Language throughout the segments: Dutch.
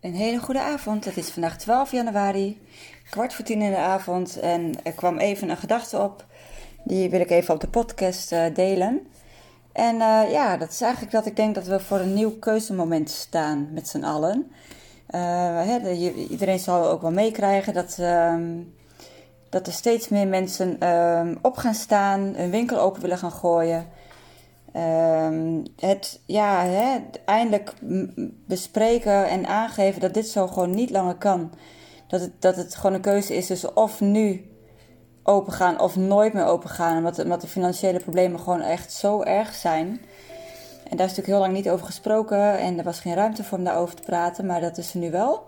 Een hele goede avond. Het is vandaag 12 januari, kwart voor tien in de avond. En er kwam even een gedachte op. Die wil ik even op de podcast uh, delen. En uh, ja, dat is eigenlijk dat ik denk dat we voor een nieuw keuzemoment staan met z'n allen. Uh, hè, iedereen zal ook wel meekrijgen dat, ehm, dat er steeds meer mensen ehm, op gaan staan, een winkel open willen gaan gooien. Um, het ja, hè, eindelijk bespreken en aangeven dat dit zo gewoon niet langer kan. Dat het, dat het gewoon een keuze is dus of nu open gaan of nooit meer open gaan. Omdat, omdat de financiële problemen gewoon echt zo erg zijn. En daar is natuurlijk heel lang niet over gesproken en er was geen ruimte voor om daarover te praten, maar dat is er nu wel.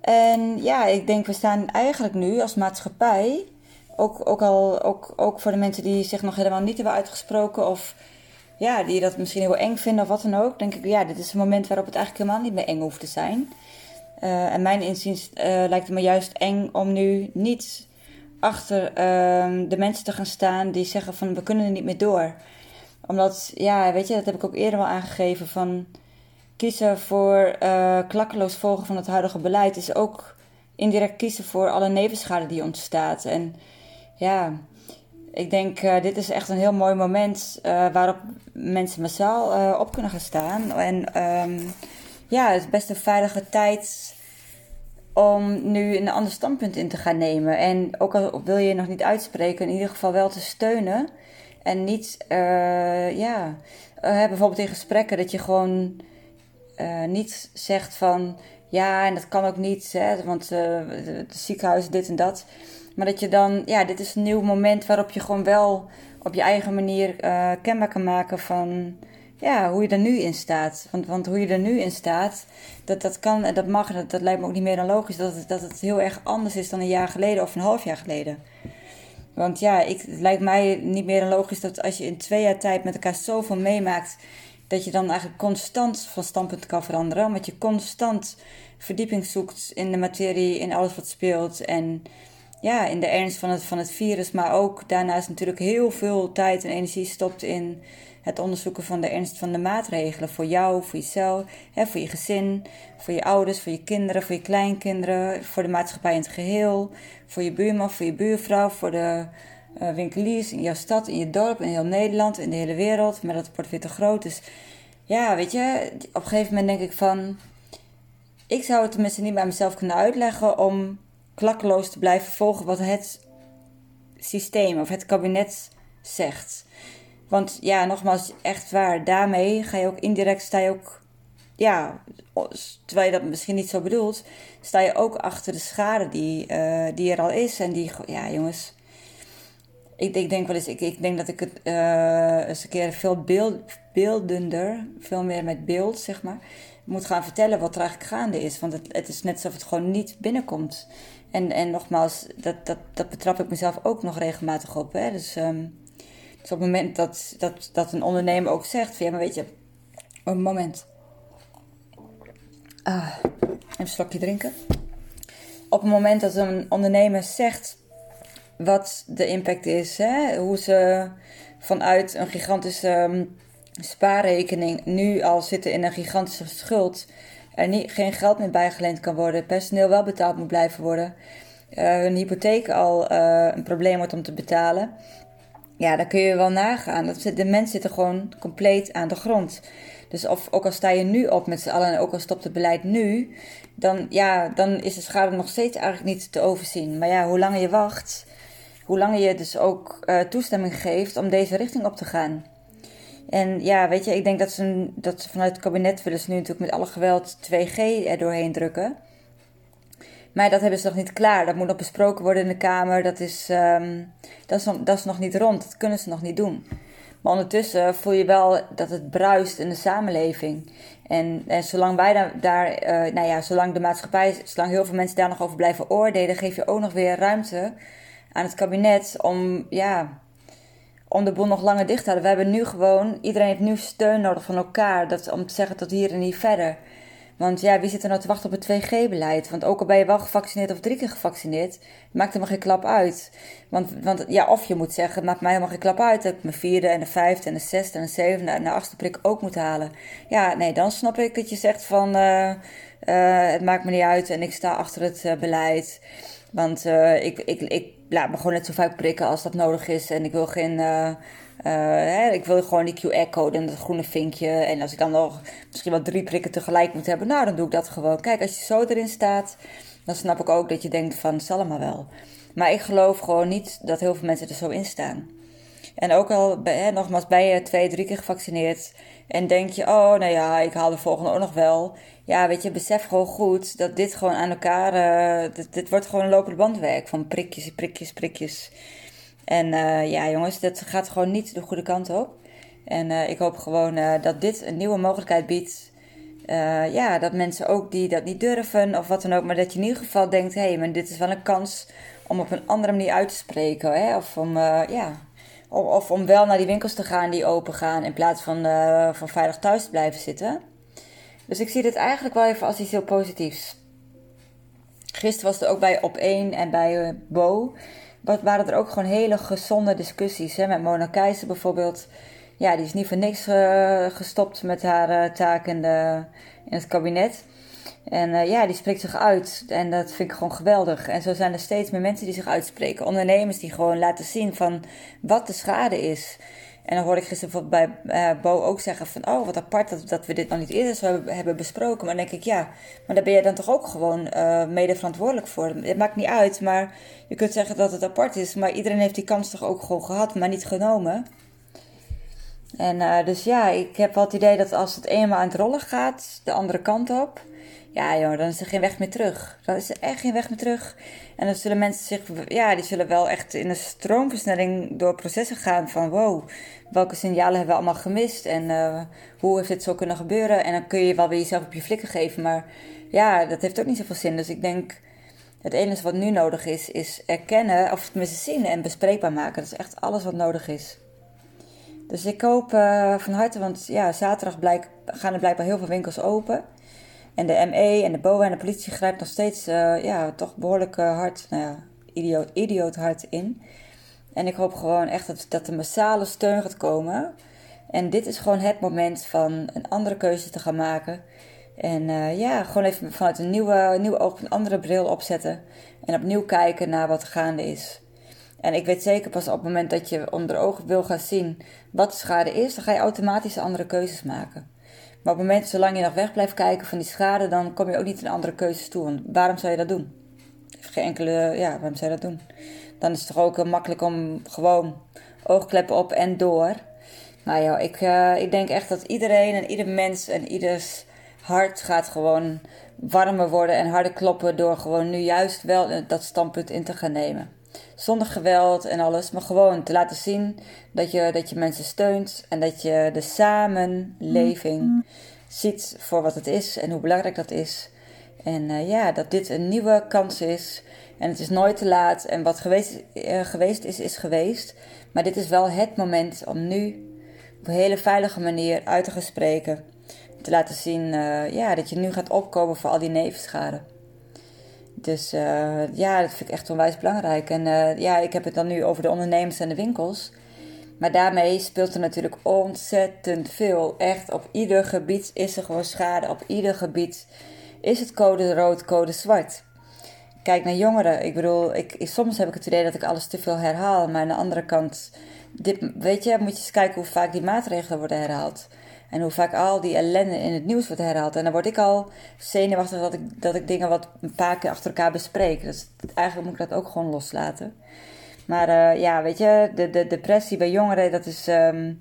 En ja, ik denk we staan eigenlijk nu als maatschappij, ook, ook, al, ook, ook voor de mensen die zich nog helemaal niet hebben uitgesproken of ja, die dat misschien heel eng vinden of wat dan ook, denk ik, ja, dit is een moment waarop het eigenlijk helemaal niet meer eng hoeft te zijn. Uh, en mijn inziens uh, lijkt het me juist eng om nu niet achter uh, de mensen te gaan staan die zeggen van we kunnen er niet meer door. Omdat, ja, weet je, dat heb ik ook eerder wel aangegeven van kiezen voor uh, klakkeloos volgen van het huidige beleid is ook indirect kiezen voor alle nevenschade die ontstaat. En ja, ik denk, uh, dit is echt een heel mooi moment uh, waarop mensen massaal uh, op kunnen gaan staan. En um, ja, het is best een veilige tijd om nu een ander standpunt in te gaan nemen. En ook al wil je nog niet uitspreken, in ieder geval wel te steunen. En niet, ja, bijvoorbeeld in gesprekken dat je gewoon niet zegt van, ja, en dat kan ook niet, hè, want het ziekenhuis dit en dat. Maar dat je dan, ja, dit is een nieuw moment waarop je gewoon wel op je eigen manier uh, kenbaar kan maken van ja, hoe je er nu in staat. Want, want hoe je er nu in staat, dat, dat kan en dat mag, dat, dat lijkt me ook niet meer dan logisch dat het, dat het heel erg anders is dan een jaar geleden of een half jaar geleden. Want ja, ik, het lijkt mij niet meer dan logisch dat als je in twee jaar tijd met elkaar zoveel meemaakt, dat je dan eigenlijk constant van standpunt kan veranderen. Omdat je constant verdieping zoekt in de materie, in alles wat speelt. En ja, in de ernst van het, van het virus, maar ook daarnaast natuurlijk heel veel tijd en energie stopt in het onderzoeken van de ernst van de maatregelen voor jou, voor jezelf, hè, voor je gezin, voor je ouders, voor je kinderen, voor je kleinkinderen, voor de maatschappij in het geheel, voor je buurman, voor je buurvrouw, voor de uh, winkeliers in jouw stad, in je dorp, in heel Nederland, in de hele wereld. Maar dat wordt weer te groot. Dus ja, weet je, op een gegeven moment denk ik van. Ik zou het tenminste niet bij mezelf kunnen uitleggen om klakkeloos te blijven volgen wat het systeem of het kabinet zegt. Want ja, nogmaals, echt waar, daarmee ga je ook indirect, sta je ook, ja, terwijl je dat misschien niet zo bedoelt, sta je ook achter de schade die, uh, die er al is. En die, ja jongens, ik, ik denk wel eens, ik, ik denk dat ik het uh, eens een keer veel beeld, beeldender, veel meer met beeld, zeg maar, moet gaan vertellen wat er eigenlijk gaande is. Want het, het is net alsof het gewoon niet binnenkomt. En, en nogmaals, dat, dat, dat betrap ik mezelf ook nog regelmatig op. Hè? Dus, um, dus op het moment dat, dat, dat een ondernemer ook zegt: ja, maar weet je, een moment. Ah, even slokje drinken. Op het moment dat een ondernemer zegt wat de impact is, hè? hoe ze vanuit een gigantische um, spaarrekening nu al zitten in een gigantische schuld er niet, geen geld meer bijgeleend kan worden, personeel wel betaald moet blijven worden, uh, hun hypotheek al uh, een probleem wordt om te betalen. Ja, dan kun je wel nagaan. Dat, de mensen zitten gewoon compleet aan de grond. Dus of, ook al sta je nu op met z'n allen en ook al stopt het beleid nu, dan, ja, dan is de schade nog steeds eigenlijk niet te overzien. Maar ja, hoe langer je wacht, hoe langer je dus ook uh, toestemming geeft om deze richting op te gaan. En ja, weet je, ik denk dat ze, dat ze vanuit het kabinet willen ze nu natuurlijk met alle geweld 2G er doorheen drukken. Maar dat hebben ze nog niet klaar. Dat moet nog besproken worden in de Kamer. Dat is, um, dat is, nog, dat is nog niet rond. Dat kunnen ze nog niet doen. Maar ondertussen voel je wel dat het bruist in de samenleving. En, en zolang wij daar, daar uh, nou ja, zolang de maatschappij, zolang heel veel mensen daar nog over blijven oordelen, geef je ook nog weer ruimte aan het kabinet om, ja, om de boel nog langer dicht te houden. We hebben nu gewoon, iedereen heeft nu steun nodig van elkaar dat, om te zeggen tot hier en niet verder. Want ja, wie zit er nou te wachten op het 2G-beleid? Want ook al ben je wel gevaccineerd of drie keer gevaccineerd, maakt er maar geen klap uit. Want, want ja, of je moet zeggen, het maakt mij helemaal geen klap uit dat ik mijn vierde en de vijfde en de zesde en de zevende en de achtste prik ook moet halen. Ja, nee, dan snap ik dat je zegt van, uh, het maakt me niet uit en ik sta achter het beleid. Want ik, ik, ik laat me gewoon net zo vaak prikken als dat nodig is. En ik wil geen uh, hè, ik wil gewoon die QR-code en dat groene vinkje. En als ik dan nog misschien wel drie prikken tegelijk moet hebben, nou dan doe ik dat gewoon. Kijk, als je zo erin staat, dan snap ik ook dat je denkt van, zal maar wel. Maar ik geloof gewoon niet dat heel veel mensen er zo in staan. En ook al, hè, nogmaals, ben je twee, drie keer gevaccineerd en denk je, oh, nou ja, ik haal de volgende ook nog wel. Ja, weet je, besef gewoon goed dat dit gewoon aan elkaar, uh, dit, wordt gewoon een lopende bandwerk van prikjes, prikjes, prikjes. En uh, ja, jongens, dat gaat gewoon niet de goede kant op. En uh, ik hoop gewoon dat dit een nieuwe mogelijkheid biedt. ja, dat mensen ook die dat niet durven of wat dan ook, maar dat je in ieder geval denkt: hé, hey, maar dit is wel een kans om op een andere manier uit te spreken. Hè? Of, om, ja, of, om wel naar die winkels te gaan die open gaan in plaats van, van veilig thuis te blijven zitten. Dus ik zie dit eigenlijk wel even als iets heel positiefs. Gisteren was het ook bij Op 1 en bij Bo wat waren er ook gewoon hele gezonde discussies. Hè? Met Mona Keizer bijvoorbeeld. Ja, die is niet voor niks uh, gestopt met haar taak in, de, in het kabinet. En uh, ja, die spreekt zich uit. En dat vind ik gewoon geweldig. En zo zijn er steeds meer mensen die zich uitspreken. Ondernemers die gewoon laten zien van wat de schade is. En dan hoorde ik gisteren bij uh, Bo ook zeggen van... oh, wat apart dat, we dit nog niet eerder zo hebben besproken. Maar dan denk ik, ja, maar daar ben je dan toch ook gewoon uh, mede verantwoordelijk voor. Het maakt niet uit, maar je kunt zeggen dat het apart is. Maar iedereen heeft die kans toch ook gewoon gehad, maar niet genomen. En dus ja, ik heb wel het idee dat als het eenmaal aan het rollen gaat, de andere kant op... Ja joh, dan is er geen weg meer terug. Dan is er echt geen weg meer terug. En dan zullen mensen zich, ja, die zullen wel echt in een stroomversnelling door processen gaan van wow, welke signalen hebben we allemaal gemist en uh, hoe heeft dit zo kunnen gebeuren? En dan kun je wel weer jezelf op je flikken geven, maar ja, dat heeft ook niet zoveel zin. Dus ik denk, het enige wat nu nodig is, is erkennen, of tenminste zien en bespreekbaar maken. Dat is echt alles wat nodig is. Dus ik hoop uh, van harte, want ja, zaterdag blijk, gaan er blijkbaar heel veel winkels open. En de ME en de BOA en de politie grijpt nog steeds uh, ja, toch behoorlijk hard, nou ja, idioot, idioot hard in. En ik hoop gewoon echt dat, dat er massale steun gaat komen. En dit is gewoon het moment van een andere keuze te gaan maken. En uh, ja, gewoon even vanuit een nieuwe, nieuwe oog, een andere bril opzetten. En opnieuw kijken naar wat gaande is. En ik weet zeker pas op het moment dat je onder ogen wil gaan zien wat de schade is, dan ga je automatisch andere keuzes maken. Maar op het moment, zolang je nog weg blijft kijken van die schade, dan kom je ook niet in andere keuzes toe. Want waarom zou je dat doen? Geen enkele, ja, waarom zou je dat doen? Dan is het toch ook makkelijk om gewoon oogkleppen op en door. Maar ja, ik, uh, ik denk echt dat iedereen en ieder mens en ieders hart gaat gewoon warmer worden en harder kloppen door gewoon nu juist wel dat standpunt in te gaan nemen. Zonder geweld en alles, maar gewoon te laten zien dat je, dat je mensen steunt en dat je de samenleving ziet voor wat het is en hoe belangrijk dat is. En uh, ja, dat dit een nieuwe kans is. En het is nooit te laat. En wat geweest, uh, geweest is, is geweest. Maar dit is wel het moment om nu op een hele veilige manier uit te gaan spreken. Te laten zien uh, ja, dat je nu gaat opkomen voor al die nevenschade. Dus uh, ja, dat vind ik echt onwijs belangrijk. En uh, ja, ik heb het dan nu over de ondernemers en de winkels. Maar daarmee speelt er natuurlijk ontzettend veel. Echt, op ieder gebied is er gewoon schade. Op ieder gebied is het code rood, code zwart. Kijk naar jongeren. Ik bedoel, ik, soms heb ik het idee dat ik alles te veel herhaal. Maar aan de andere kant, dit, weet je, moet je eens kijken hoe vaak die maatregelen worden herhaald. En hoe vaak al die ellende in het nieuws wordt herhaald. En dan word ik al zenuwachtig dat ik, dat ik dingen wat een paar keer achter elkaar bespreek. Dus eigenlijk moet ik dat ook gewoon loslaten. Maar uh, ja, weet je, de, de depressie bij jongeren, dat is. Um,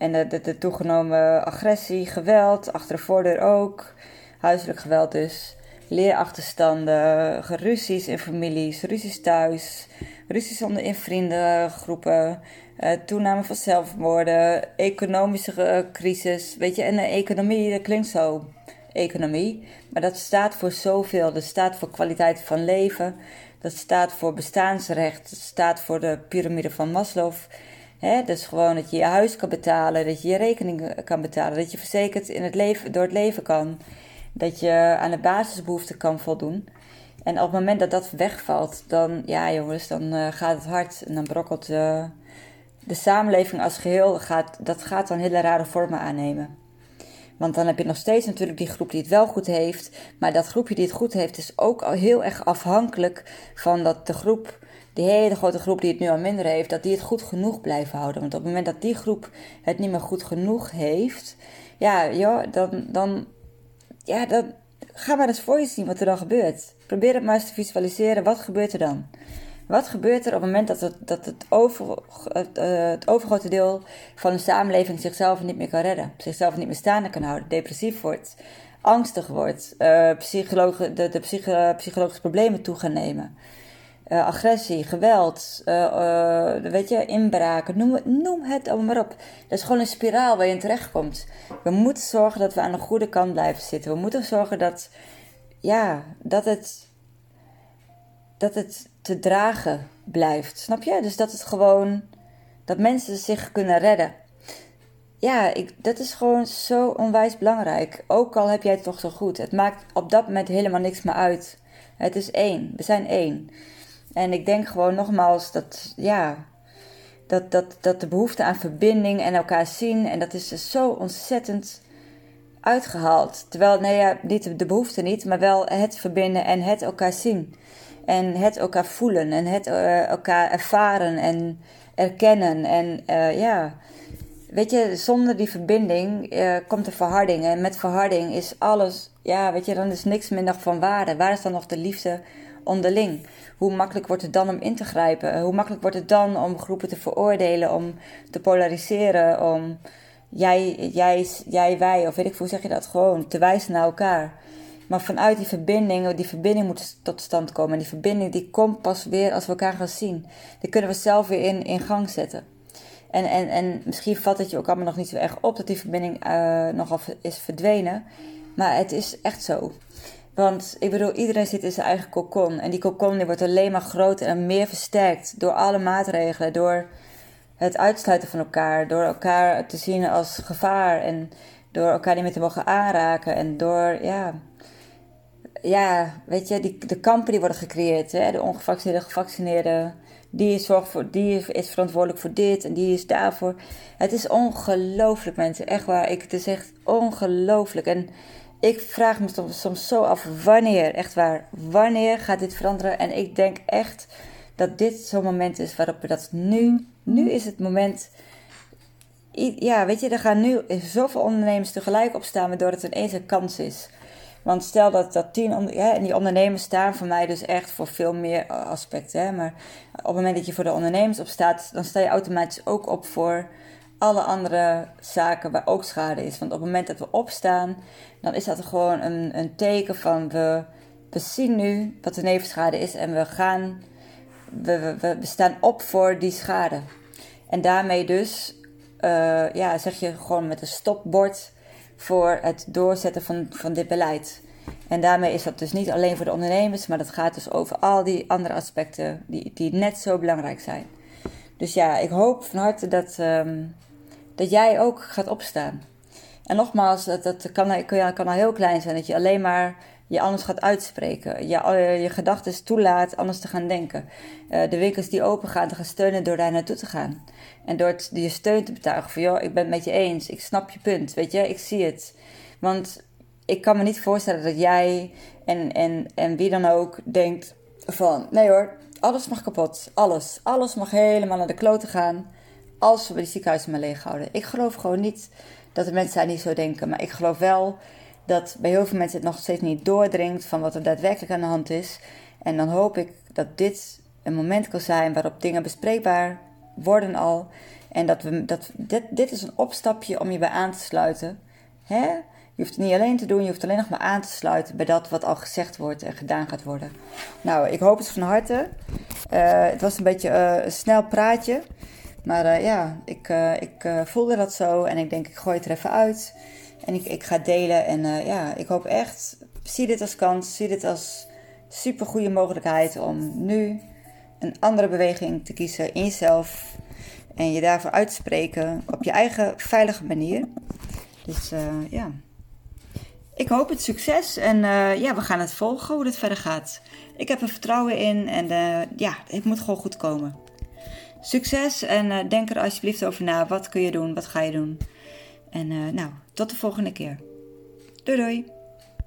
en de, de, toegenomen agressie, geweld, achter de voordeur ook. Huiselijk geweld dus. Leerachterstanden, geruzies in families, ruzies thuis, ruzies onder in vriendengroepen, uh, toename van zelfmoorden, economische uh, crisis. Weet je, en de economie, dat klinkt zo, economie. Maar dat staat voor zoveel. Dat staat voor kwaliteit van leven. Dat staat voor bestaansrecht. Dat staat voor de piramide van Maslow. Dus gewoon dat je je huis kan betalen, dat je je rekening kan betalen, dat je verzekerd in het leven, door het leven kan, dat je aan de basisbehoeften kan voldoen. En op het moment dat dat wegvalt, dan, ja jongens, dan uh, gaat het hard en dan brokkelt uh, de samenleving als geheel, gaat, dat gaat dan hele rare vormen aannemen. Want dan heb je nog steeds natuurlijk die groep die het wel goed heeft. Maar dat groepje die het goed heeft is ook al heel erg afhankelijk van dat de groep, die hele grote groep die het nu al minder heeft, dat die het goed genoeg blijven houden. Want op het moment dat die groep het niet meer goed genoeg heeft, ja, joh, dan, dan, ja, dan ga maar eens voor je zien wat er dan gebeurt. Probeer het maar eens te visualiseren. Wat gebeurt er dan? Wat gebeurt er op het moment dat het, dat het, over, het, uh, het overgrote deel van de samenleving zichzelf niet meer kan redden, zichzelf niet meer staande kan houden, depressief wordt, angstig wordt, uh, de, de psycho, psychologische problemen toe gaan nemen, uh, agressie, geweld, weet je, inbraken, noem, noem het allemaal maar op. Dat is gewoon een spiraal waar je in terechtkomt. We moeten zorgen dat we aan de goede kant blijven zitten. We moeten zorgen dat, ja, dat het dat het te dragen blijft. Snap je? Dus dat het gewoon. dat mensen zich kunnen redden. Ja, ik, dat is gewoon zo onwijs belangrijk. Ook al heb jij het toch zo goed. Het maakt op dat moment helemaal niks meer uit. Het is één. We zijn één. En ik denk gewoon nogmaals dat, ja, dat, dat, dat de behoefte aan verbinding en elkaar zien. En dat is dus zo ontzettend uitgehaald. Terwijl, nee ja, niet de behoefte niet, maar wel het verbinden en het elkaar zien. En het elkaar voelen en het uh, elkaar ervaren en erkennen. En uh, ja, weet je, zonder die verbinding uh, komt de verharding. En met verharding is alles, ja, weet je, dan is niks meer nog van waarde. Waar is dan nog de liefde onderling? Hoe makkelijk wordt het dan om in te grijpen? Hoe makkelijk wordt het dan om groepen te veroordelen, om te polariseren, om jij, jij, jij, wij, of weet ik hoe zeg je dat, gewoon te wijzen naar elkaar. Maar vanuit die verbinding, die verbinding moet tot stand komen. En die verbinding die komt pas weer als we elkaar gaan zien. Die kunnen we zelf weer in, in gang zetten. En, en, en misschien valt het je ook allemaal nog niet zo erg op dat die verbinding uh, nogal is verdwenen. Maar het is echt zo. Want ik bedoel, iedereen zit in zijn eigen kokon. En die kokon die wordt alleen maar groter en meer versterkt door alle maatregelen. Door het uitsluiten van elkaar. Door elkaar te zien als gevaar. En door elkaar niet meer te mogen aanraken. En door, ja, ja, weet je, die, de kampen die worden gecreëerd. Hè? De ongevaccineerde, gevaccineerde. Die, zorgt voor, die is verantwoordelijk voor dit en die is daarvoor. Het is ongelooflijk, mensen. Echt waar. Ik, het is echt ongelooflijk. En ik vraag me soms, zo af wanneer, echt waar, wanneer gaat dit veranderen? En ik denk echt dat dit zo'n moment is waarop we dat nu, nu is het moment. Ja, weet je, er gaan nu zoveel ondernemers tegelijk opstaan, waardoor het ineens een kans is. Want stel dat, dat tien, ja, en die ondernemers staan voor mij dus echt voor veel meer aspecten. Maar op het moment dat je voor de ondernemers opstaat, dan sta je automatisch ook op voor alle andere zaken waar ook schade is. Want op het moment dat we opstaan, dan is dat gewoon een, een teken van we, we zien nu wat de nevenschade is en we gaan, we, we, we staan op voor die schade. En daarmee dus, uh, ja, zeg je gewoon met een stopbord voor het doorzetten van, van dit beleid. En daarmee is dat dus niet alleen voor de ondernemers, maar dat gaat dus over al die andere aspecten die, die net zo belangrijk zijn. Dus ja, ik hoop van harte dat, um, dat jij ook gaat opstaan. En nogmaals, dat, dat kan, kan, al heel klein zijn, dat je alleen maar je anders gaat uitspreken. Je, je gedachten toelaat anders te gaan denken. Uh, de winkels die open gaan, te gaan steunen door daar naartoe te gaan. En door je steun te betuigen van, joh, ik ben het met je eens. Ik snap je punt, weet je, ik zie het. Want ik kan me niet voorstellen dat jij en, en, en wie dan ook denkt van, nee hoor, alles mag kapot. Alles. Alles mag helemaal naar de kloten gaan als we die ziekenhuizen maar leeg houden. Ik geloof gewoon niet dat de mensen daar niet zo denken. Maar ik geloof wel dat bij heel veel mensen het nog steeds niet doordringt van wat er daadwerkelijk aan de hand is. En dan hoop ik dat dit een moment kan zijn waarop dingen bespreekbaar worden al. En dat we, dat, dit, dit is een opstapje om je bij aan te sluiten. Hè? Je hoeft het niet alleen te doen, je hoeft alleen nog maar aan te sluiten bij dat wat al gezegd wordt en gedaan gaat worden. Nou, ik hoop het van harte. Uh, het was een beetje uh, een snel praatje. Maar uh, ja, ik, ik voelde dat zo en ik denk, ik gooi het er even uit. En ik, ik ga delen. En ja, ik hoop echt, zie dit als kans, zie dit als super goede mogelijkheid om nu een andere beweging te kiezen in jezelf. En je daarvoor uit te spreken op je eigen veilige manier. Dus ja. Ik hoop het succes en ja, we gaan het volgen hoe dit verder gaat. Ik heb er vertrouwen in en ja, het moet gewoon goed komen. Succes en denk er alsjeblieft over na. Wat kun je doen? Wat ga je doen? En nou, tot de volgende keer. Doei doei!